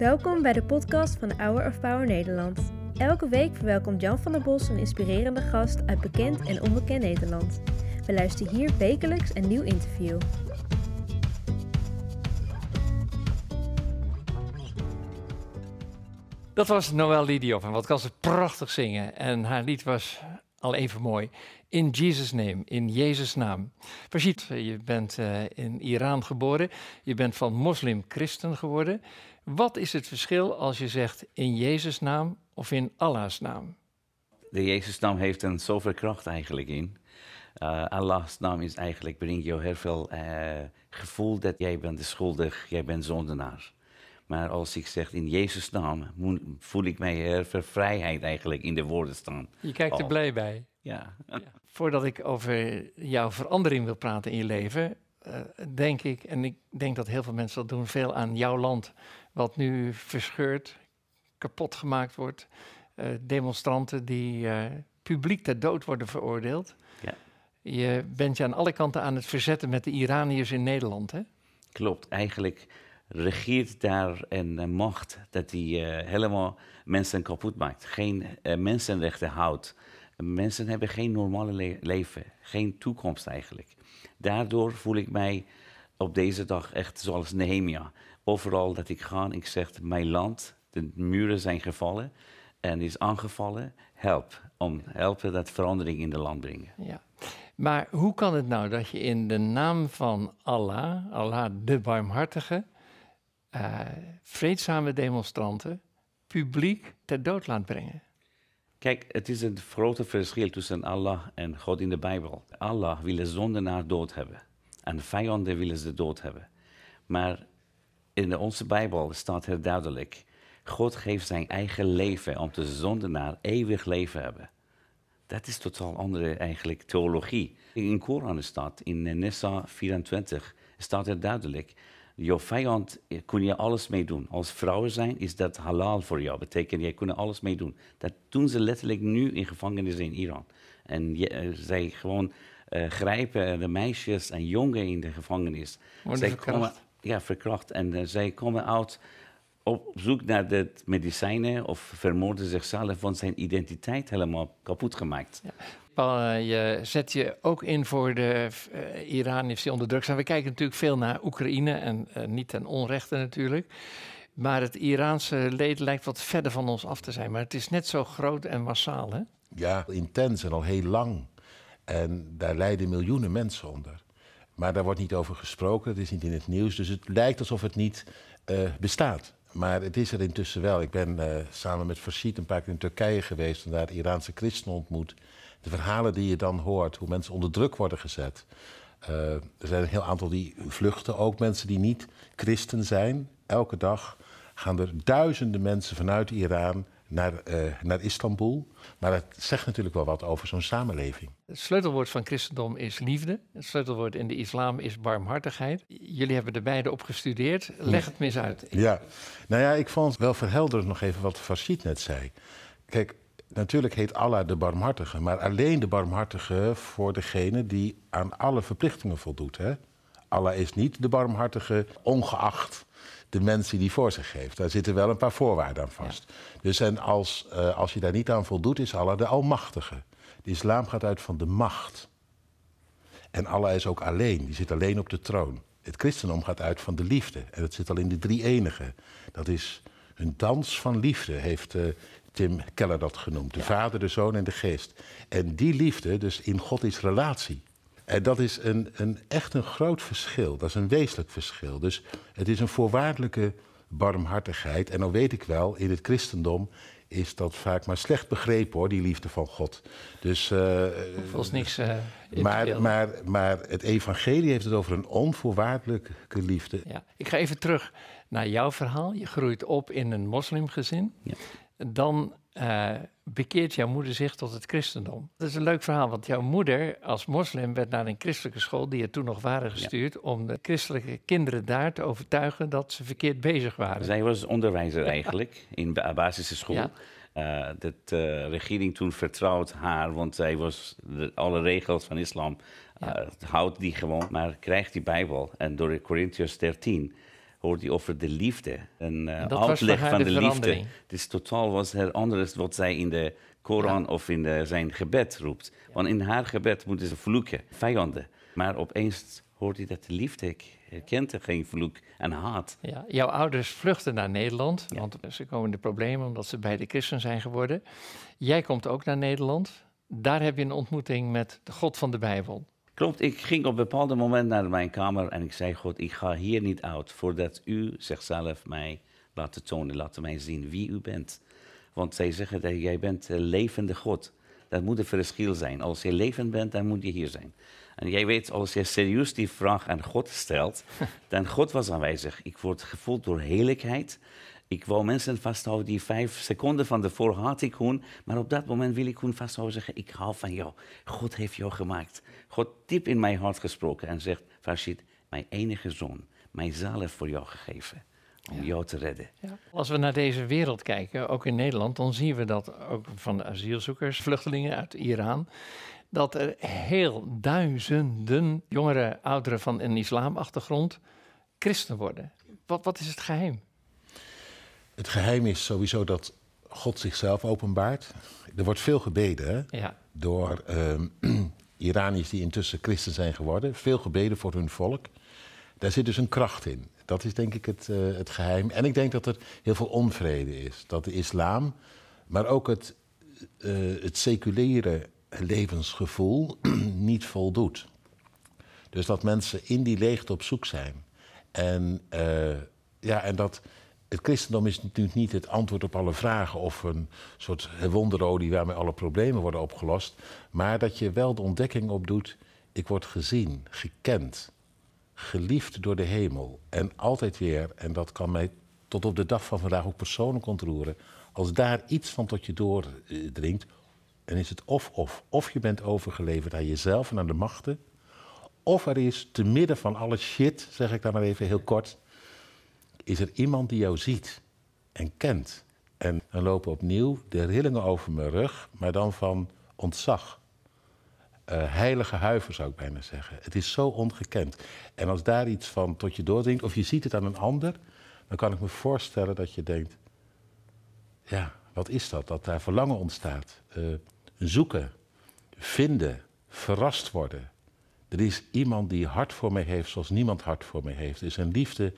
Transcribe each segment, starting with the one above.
Welkom bij de podcast van Hour of Power Nederland. Elke week verwelkomt Jan van der Bos een inspirerende gast uit bekend en onbekend Nederland. We luisteren hier wekelijks een nieuw interview. Dat was Noël Lidioff en wat kan ze prachtig zingen. En haar lied was al even mooi. In Jesus' name, in Jezus' naam. Rashid, je bent uh, in Iran geboren. Je bent van moslim-christen geworden. Wat is het verschil als je zegt in Jezus' naam of in Allah's naam? De Jezus' naam heeft een zoveel kracht eigenlijk in. Uh, Allah's naam is eigenlijk, brengt jou heel veel uh, gevoel dat jij bent schuldig, jij bent zondenaar. Maar als ik zeg in Jezus' naam, voel ik mij heel veel vrijheid eigenlijk in de woorden staan. Je kijkt er Oh. blij bij. Ja. Ja. Voordat ik over jouw verandering wil praten in je leven, uh, denk ik, en ik denk dat heel veel mensen dat doen, veel aan jouw land, wat nu verscheurd, kapot gemaakt wordt. Uh, demonstranten die uh, publiek ter dood worden veroordeeld. Ja. Je bent je aan alle kanten aan het verzetten met de Iraniërs in Nederland, hè? Klopt, eigenlijk regeert daar een uh, macht dat die uh, helemaal mensen kapot maakt. Geen mensenrechten houdt. Mensen hebben geen normale le leven, geen toekomst eigenlijk. Daardoor voel ik mij op deze dag echt zoals Nehemia. Overal dat ik ga, ik zeg, mijn land, de muren zijn gevallen en is aangevallen. Help, om helpen dat verandering in de land brengen. Ja. Maar hoe kan het nou dat je in de naam van Allah, Allah de barmhartige, uh, vreedzame demonstranten publiek ter dood laat brengen? Kijk, het is een grote verschil tussen Allah en God in de Bijbel. Allah wil de zondenaar dood hebben. En vijanden willen ze dood hebben. Maar in onze Bijbel staat heel duidelijk... God geeft zijn eigen leven om de zondenaar eeuwig leven hebben. Dat is totaal andere eigenlijk theologie. In Koran staat, in Nissa 24, staat er duidelijk... Jouw vijand kun je alles mee doen. Als vrouwen zijn, is dat halal voor jou. Betekent, jij kunt alles mee doen. Dat doen ze letterlijk nu in gevangenissen in Iran. En je, zij gewoon uh, grijpen de meisjes en jongen in de gevangenis. Worden zij verkracht. komen, ja, verkracht. En uh, zij komen uit op zoek naar de medicijnen of vermoorden zichzelf, want zijn identiteit helemaal kapot gemaakt. Ja. Paul, uh, je zet je ook in voor de uh, Iraniërs die onder druk zijn. We kijken natuurlijk veel naar Oekraïne en uh, niet ten onrechte natuurlijk. Maar het Iraanse leed lijkt wat verder van ons af te zijn. Maar het is net zo groot en massaal, hè? Ja, intens en al heel lang. En daar lijden miljoenen mensen onder. Maar daar wordt niet over gesproken, het is niet in het nieuws. Dus het lijkt alsof het niet bestaat. Maar het is er intussen wel. Ik ben uh, samen met Farshid een paar keer in Turkije geweest en daar Iraanse christenen ontmoet. De verhalen die je dan hoort, hoe mensen onder druk worden gezet. Uh, er zijn een heel aantal die vluchten, ook mensen die niet christen zijn. Elke dag gaan er duizenden mensen vanuit Iran naar, uh, naar Istanbul. Maar het zegt natuurlijk wel wat over zo'n samenleving. Het sleutelwoord van christendom is liefde. Het sleutelwoord in de islam is barmhartigheid. Jullie hebben er beide op gestudeerd. Leg het mis uit. Ja, nou ja, ik vond wel verhelderend nog even wat Farshid net zei. Kijk, natuurlijk heet Allah de barmhartige, maar alleen de barmhartige voor degene die aan alle verplichtingen voldoet. Hè? Allah is niet de barmhartige, ongeacht de mensen die voor zich geeft. Daar zitten wel een paar voorwaarden aan vast. Ja. Dus en als, uh, als je daar niet aan voldoet, is Allah de Almachtige. De islam gaat uit van de macht. En Allah is ook alleen, die zit alleen op de troon. Het christendom gaat uit van de liefde. En dat zit al in de drie enige. Dat is een dans van liefde, heeft uh, Tim Keller dat genoemd. De ja. Vader, de Zoon en de Geest. En die liefde, dus in God is relatie. En dat is een, een, echt een groot verschil. Dat is een wezenlijk verschil. Dus het is een voorwaardelijke barmhartigheid. En dan weet ik wel, in het christendom is dat vaak maar slecht begrepen hoor, die liefde van God. Dus, uh, Volgens niks. Uh, maar, maar, maar het evangelie heeft het over een onvoorwaardelijke liefde. Ja. Ik ga even terug naar jouw verhaal. Je groeit op in een moslimgezin. Ja. Dan uh, bekeert jouw moeder zich tot het christendom. Dat is een leuk verhaal, want jouw moeder als moslim werd naar een christelijke school, die er toen nog waren gestuurd, ja. om de christelijke kinderen daar te overtuigen dat ze verkeerd bezig waren. Zij was onderwijzer eigenlijk in de basisschool. Ja. Uh, de uh, regering toen vertrouwt haar, want zij was de, alle regels van islam, ja. houdt die gewoon, maar krijgt die Bijbel. En door Corinthians 13 hoort hij over de liefde. Een uh, voor uitleg van de de, liefde. Het is totaal was het anders wat zij in de Koran of in de, zijn gebed roept. Want in haar gebed moeten ze vloeken, vijanden. Maar opeens hoort hij dat de liefde ik herkent er geen vloek en haat. Ja, jouw ouders vluchten naar Nederland, want ze komen in de problemen omdat ze beide christen zijn geworden. Jij komt ook naar Nederland. Daar heb je een ontmoeting met de God van de Bijbel. Klopt, ik ging op een bepaald moment naar mijn kamer en ik zei: God, ik ga hier niet uit voordat u zichzelf mij laat tonen, laat mij zien wie u bent. Want zij zeggen dat jij bent een levende God. Dat moet een verschil zijn. Als je levend bent, dan moet je hier zijn. En jij weet, als je serieus die vraag aan God stelt, dan God was aanwezig. Ik word gevoeld door heerlijkheid. Ik wou mensen vasthouden die vijf seconden van tevoren had ik gewoon. Maar op dat moment wil ik gewoon vasthouden zeggen, ik hou van jou. God heeft jou gemaakt. God diep in mijn hart gesproken en zegt, Farshid, mijn enige zoon, heeft voor jou gegeven. Om jou te redden. Ja. Als we naar deze wereld kijken, ook in Nederland, dan zien we dat ook van de asielzoekers, vluchtelingen uit Iran, dat er heel duizenden jongeren, ouderen van een islamachtergrond christen worden. Wat, wat is het geheim? Het geheim is sowieso dat God zichzelf openbaart. Er wordt veel gebeden hè? Ja. door ehm Iraniërs die intussen christen zijn geworden. Veel gebeden voor hun volk. Daar zit dus een kracht in. Dat is denk ik het, eh, het geheim. En ik denk dat er heel veel onvrede is. Dat de islam, maar ook het, eh, het seculiere levensgevoel niet voldoet. Dus dat mensen in die leegte op zoek zijn. En, eh, ja, en dat het christendom is natuurlijk niet het antwoord op alle vragen of een soort wonderolie waarmee alle problemen worden opgelost. Maar dat je wel de ontdekking opdoet: ik word gezien, gekend, geliefd door de hemel. En altijd weer, en dat kan mij tot op de dag van vandaag ook persoonlijk ontroeren. Als daar iets van tot je doordringt, dan is het of-of. Of je bent overgeleverd aan jezelf en aan de machten. Of er is te midden van alle shit, zeg ik daar maar even heel kort, is er iemand die jou ziet en kent. En dan lopen opnieuw de rillingen over mijn rug, maar dan van ontzag. Eh, heilige huiver zou ik bijna zeggen. Het is zo ongekend. En als daar iets van tot je doordringt, of je ziet het aan een ander, dan kan ik me voorstellen dat je denkt: ja, wat is dat? Dat daar verlangen ontstaat. Eh, zoeken, vinden, verrast worden. Er is iemand die hart voor mij heeft zoals niemand hart voor mij heeft. Er is een liefde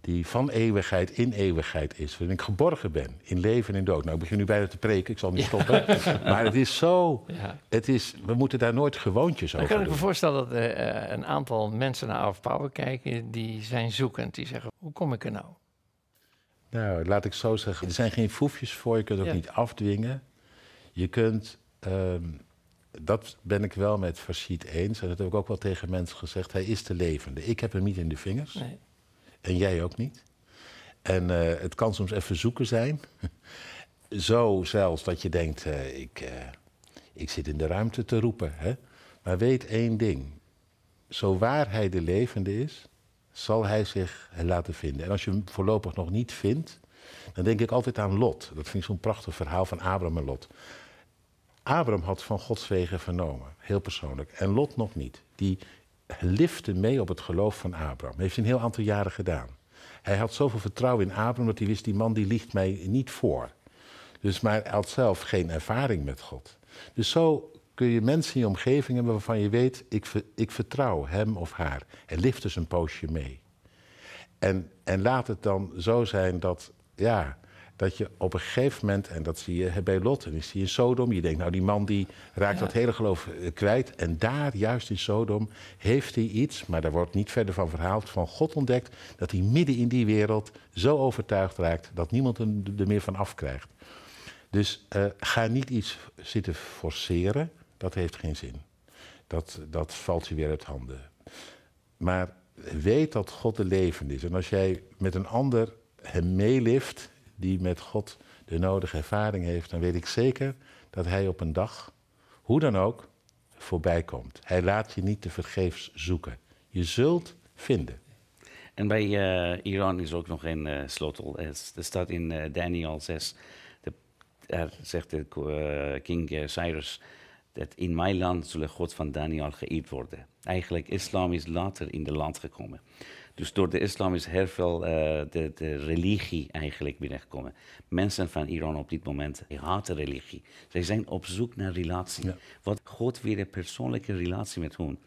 die van eeuwigheid in eeuwigheid is. Waarin ik geborgen ben, in leven en in dood. Nou, ik begin nu bijna te preken, ik zal niet stoppen. Maar het is zo, Ja. het is, we moeten daar nooit gewoontjes Dan over kan ik me doen. voorstellen dat eh, een aantal mensen naar Power kijken, die zijn zoekend. Die zeggen, hoe kom ik er nou? Nou, laat ik zo zeggen, er zijn geen foefjes voor, je kunt het ook Ja. niet afdwingen. Je kunt, ehm, dat ben ik wel met Farshid eens, en dat heb ik ook wel tegen mensen gezegd, hij is de levende. Ik heb hem niet in de vingers. Nee. En jij ook niet. En eh, het kan soms even zoeken zijn. Zo zelfs dat je denkt, eh, ik, eh, ik zit in de ruimte te roepen. Hè? Maar weet één ding. Zo waar hij de levende is, zal hij zich laten vinden. En als je hem voorlopig nog niet vindt, dan denk ik altijd aan Lot. Dat vind ik zo'n prachtig verhaal van Abraham en Lot. Abraham had van Gods wegen vernomen, heel persoonlijk. En Lot nog niet. Die lifte mee op het geloof van Abraham. Heeft een heel aantal jaren gedaan. Hij had zoveel vertrouwen in Abraham dat hij wist, die man die liegt mij niet voor. Dus, maar hij had zelf geen ervaring met God. Dus zo kun je mensen in je hebben waarvan je weet, ik, ik vertrouw hem of haar. En lift dus een poosje mee. En, en laat het dan zo zijn dat, ja, dat je op een gegeven moment, en dat zie je bij Lot, en is hij in Sodom. Je denkt, nou, die man die raakt dat hele geloof eh, kwijt. En daar, juist in Sodom, heeft hij iets, maar daar wordt niet verder van verhaald, van God ontdekt. Dat hij midden in die wereld zo overtuigd raakt dat niemand hem er meer van afkrijgt. Dus eh, ga niet iets zitten forceren, dat heeft geen zin. Dat, dat valt je weer uit handen. Maar weet dat God de levende is. En als jij met een ander hem meelift, die met God de nodige ervaring heeft, dan weet ik zeker dat hij op een dag, hoe dan ook, voorbij komt. Hij laat je niet te vergeefs zoeken. Je zult vinden. En bij eh, Iran is ook nog een eh, sleutel. Er staat in eh, Daniel 6, de, er zegt de eh, King eh, Cyrus, dat in mijn land zullen God van Daniel geëerd worden. Eigenlijk, islam is later in de land gekomen. Dus door de islam is heel veel uh, de, de religie eigenlijk binnengekomen. Mensen van Iran op dit moment haten religie. Zij zijn op zoek naar relatie. Ja. Wat God weer een persoonlijke relatie met hun.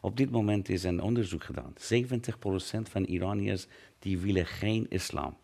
Op dit moment is een onderzoek gedaan. 70% van Iraniërs die willen geen islam.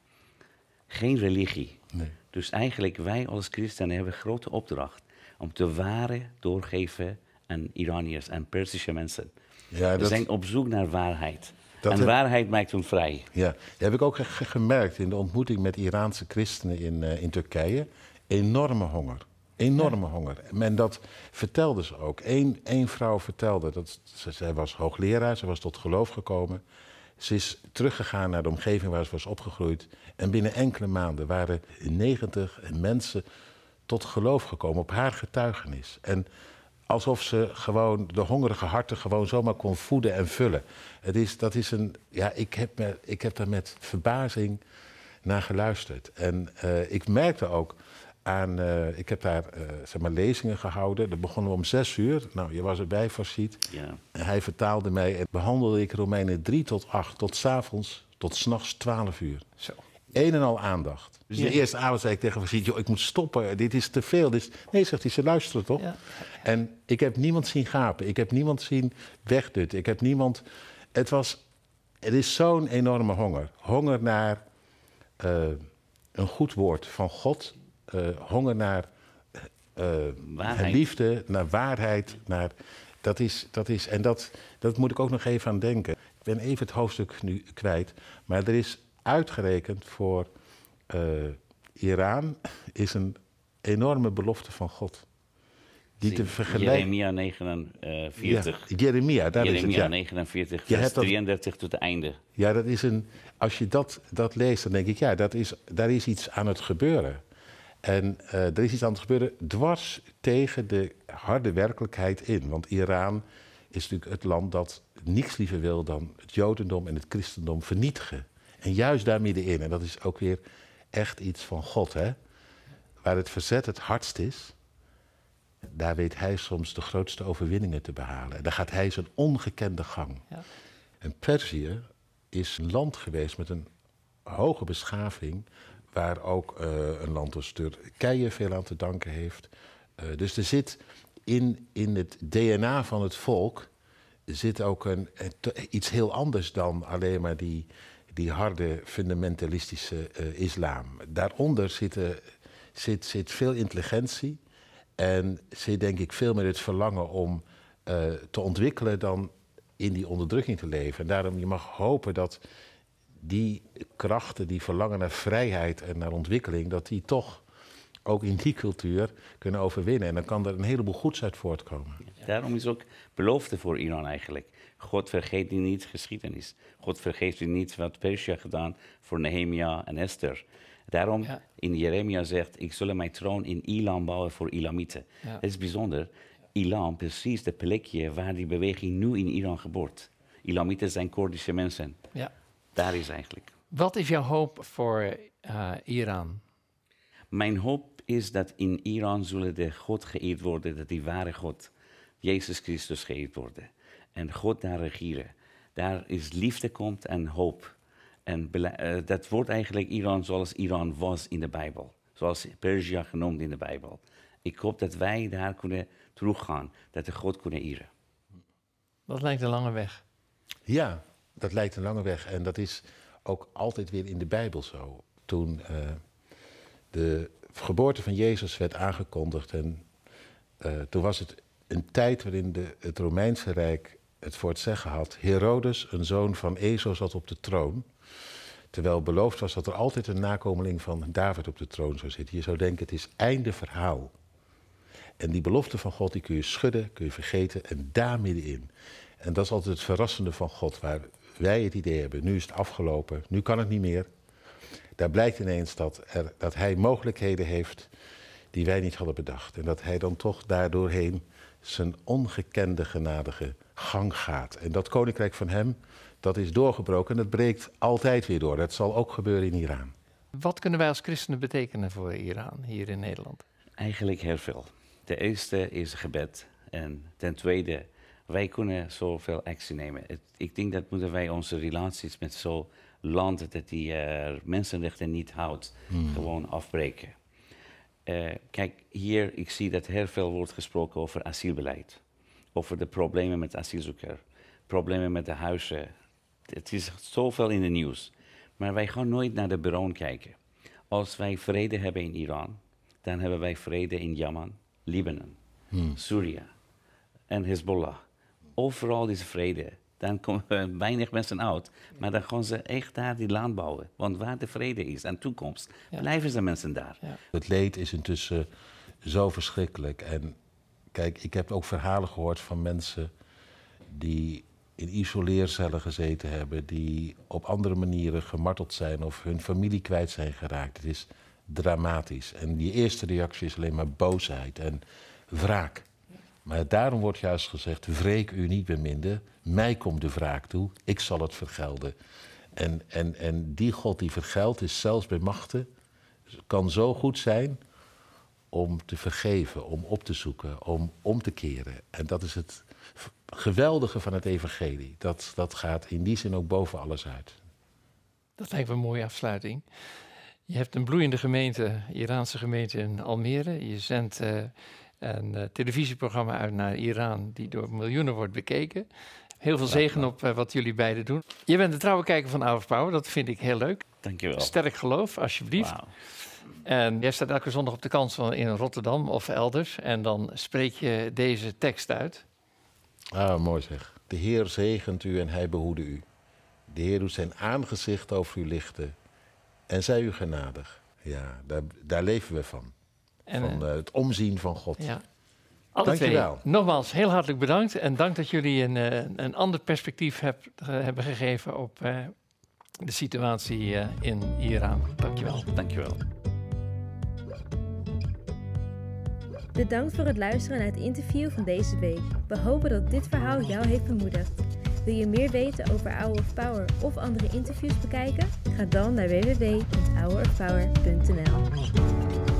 Geen religie. Nee. Dus eigenlijk wij als christenen hebben een grote opdracht om de ware doorgeven aan Iraniërs en Persische mensen. Ja, We zijn op zoek naar waarheid. En waarheid maakt ons vrij. Ja, dat heb ik ook gemerkt in de ontmoeting met Iraanse christenen in, uh, in Turkije. Enorme honger. Enorme honger. En dat vertelde ze ook. Eén, één vrouw vertelde, dat, ze, zij was hoogleraar, ze was tot geloof gekomen. Ze is teruggegaan naar de omgeving waar ze was opgegroeid. En binnen enkele maanden waren 90 mensen tot geloof gekomen op haar getuigenis. En alsof ze gewoon de hongerige harten gewoon zomaar kon voeden en vullen. Het is, dat is een, ja, ik, heb me, ik heb daar met verbazing naar geluisterd. En uh, ik merkte ook aan, uh, ik heb daar uh, zeg maar, lezingen gehouden. Dat begonnen we om zes uur. Nou, je was erbij, Farsiet. Ja. En hij vertaalde mij en behandelde ik Romeinen 3 tot 8, tot s avonds, tot s'nachts 12 uur. Zo. Een en al aandacht. Dus de eerste avond zei ik tegen Farsiet, joh, ik moet stoppen, dit is te veel. Dit Nee, zegt hij, ze luisteren toch? Ja. En ik heb niemand zien gapen, ik heb niemand zien wegdutten, ik heb niemand... Het was, het is zo'n enorme honger. Honger naar uh, een goed woord van God uh, honger naar uh, liefde, naar waarheid. Naar, dat is, dat is, en dat, dat moet ik ook nog even aan denken. Ik ben even het hoofdstuk nu kwijt. Maar er is uitgerekend voor uh, Iran is een enorme belofte van God. Die te vergelijken. Jeremia 49. Ja, Jeremia, daar Jeremia is het. Ja. 49, vers 33 tot het einde. Ja, dat is een. Als je dat, dat leest, dan denk ik, ja, dat is, daar is iets aan het gebeuren. En uh, er is iets aan het gebeuren dwars tegen de harde werkelijkheid in. Want Iran is natuurlijk het land dat niets liever wil dan het Jodendom en het christendom vernietigen. En juist daar middenin, en dat is ook weer echt iets van God, hè? waar het verzet het hardst is, daar weet hij soms de grootste overwinningen te behalen. En daar gaat hij zijn ongekende gang. Ja. En Perzië is een land geweest met een hoge beschaving, waar ook uh, een land als Turkije veel aan te danken heeft. Uh, dus er zit in, in het DNA van het volk zit ook een, iets heel anders dan alleen maar die, die harde fundamentalistische uh, islam. Daaronder zit, zit, zit veel intelligentie en zit denk ik veel meer het verlangen om te ontwikkelen dan in die onderdrukking te leven. En daarom je mag hopen dat die krachten die verlangen naar vrijheid en naar ontwikkeling, dat die toch ook in die cultuur kunnen overwinnen. En dan kan er een heleboel goeds uit voortkomen. Daarom is ook belofte voor Iran eigenlijk. God vergeet niet geschiedenis. God vergeet niet wat Persia gedaan voor Nehemia en Esther. Daarom in Jeremia zegt, ik zal mijn troon in Ilan bouwen voor Ilamieten. Dat is bijzonder. Ilan, precies de plekje waar die beweging nu in Iran geboort. Ilamieten zijn Koerdische mensen. Ja daar is eigenlijk. Wat is jouw hoop voor uh, Iran? Mijn hoop is dat in Iran zullen de God geëerd worden, dat die ware God, Jezus Christus geëerd worden. En God daar regeren. Daar is liefde komt en hoop. En uh, dat wordt eigenlijk Iran zoals Iran was in de Bijbel. Zoals Persia genoemd in de Bijbel. Ik hoop dat wij daar kunnen teruggaan, dat de God kunnen eren. Dat lijkt een lange weg. Ja, dat lijkt een lange weg. En dat is ook altijd weer in de Bijbel zo. Toen uh, de geboorte van Jezus werd aangekondigd. En uh, toen was het een tijd waarin de, het Romeinse Rijk het voor het zeggen had. Herodes, een zoon van Ezo, zat op de troon. Terwijl beloofd was dat er altijd een nakomeling van David op de troon zou zitten. Je zou denken, het is einde verhaal. En die belofte van God, die kun je schudden, kun je vergeten en daar middenin. En dat is altijd het verrassende van God, waar wij het idee hebben, nu is het afgelopen, nu kan het niet meer. Daar blijkt ineens dat, er, dat hij mogelijkheden heeft die wij niet hadden bedacht. En dat hij dan toch daardoorheen zijn ongekende genadige gang gaat. En dat koninkrijk van hem, dat is doorgebroken en dat breekt altijd weer door. Dat zal ook gebeuren in Iran. Wat kunnen wij als christenen betekenen voor Iran hier in Nederland? Eigenlijk heel veel. De eerste is gebed. En ten tweede wij kunnen zoveel actie nemen. Het- ik denk dat moeten wij onze relaties met zo'n land dat die eh, mensenrechten niet houdt, gewoon afbreken. Eh, kijk, hier, ik zie dat heel veel wordt gesproken over asielbeleid. Over de problemen met asielzoekers, problemen met de huizen. Het is zoveel in de nieuws. Maar wij gaan nooit naar de bron kijken. Als wij vrede hebben in Iran, dan hebben wij vrede in Jemen, Libanon, Syrië en Hezbollah. Overal is vrede. Dan komen weinig mensen uit, maar dan gaan ze echt daar die land bouwen. Want waar de vrede is en toekomst, Ja. blijven ze mensen daar. Het leed is intussen zo verschrikkelijk. En kijk, ik heb ook verhalen gehoord van mensen die in isoleercellen gezeten hebben, die op andere manieren gemarteld zijn of hun familie kwijt zijn geraakt. Het is dramatisch. En die eerste reactie is alleen maar boosheid en wraak. Maar daarom wordt juist gezegd: wreek u niet beminde, mij komt de wraak toe, ik zal het vergelden. En, en, en die God die vergeldt is zelfs bij machten, kan zo goed zijn om te vergeven, om op te zoeken, om om te keren. En dat is het geweldige van het evangelie. Dat, dat gaat in die zin ook boven alles uit. Dat lijkt me een mooie afsluiting. Je hebt een bloeiende gemeente, Iraanse gemeente in Almere. Je zendt eh, een eh, televisieprogramma uit naar Iran, die door miljoenen wordt bekeken. Heel veel zegen op eh, wat jullie beiden doen. Je bent de trouwe kijker van of Power, dat vind ik heel leuk. Dankjewel. Sterk geloof, alsjeblieft. En jij staat elke zondag op de kans van in Rotterdam of elders. En dan spreek je deze tekst uit. Ah, mooi zeg. De Heer zegent u en hij behoede u. De Heer doet zijn aangezicht over u lichten en zij u genadig. Ja, daar, daar leven we van. En, van eh, eh, het omzien van God. Ja. Alle twee. Dankjewel. Nogmaals, heel hartelijk bedankt. En dank dat jullie een, eh, een ander perspectief hebben gegeven op eh, de situatie eh, in Iran. Dankjewel. Dankjewel. Bedankt voor het luisteren naar het interview van deze week. We hopen dat dit verhaal jou heeft bemoedigd. Wil je meer weten over Hour of Power of andere interviews bekijken? Ga dan naar www.hourofpower.nl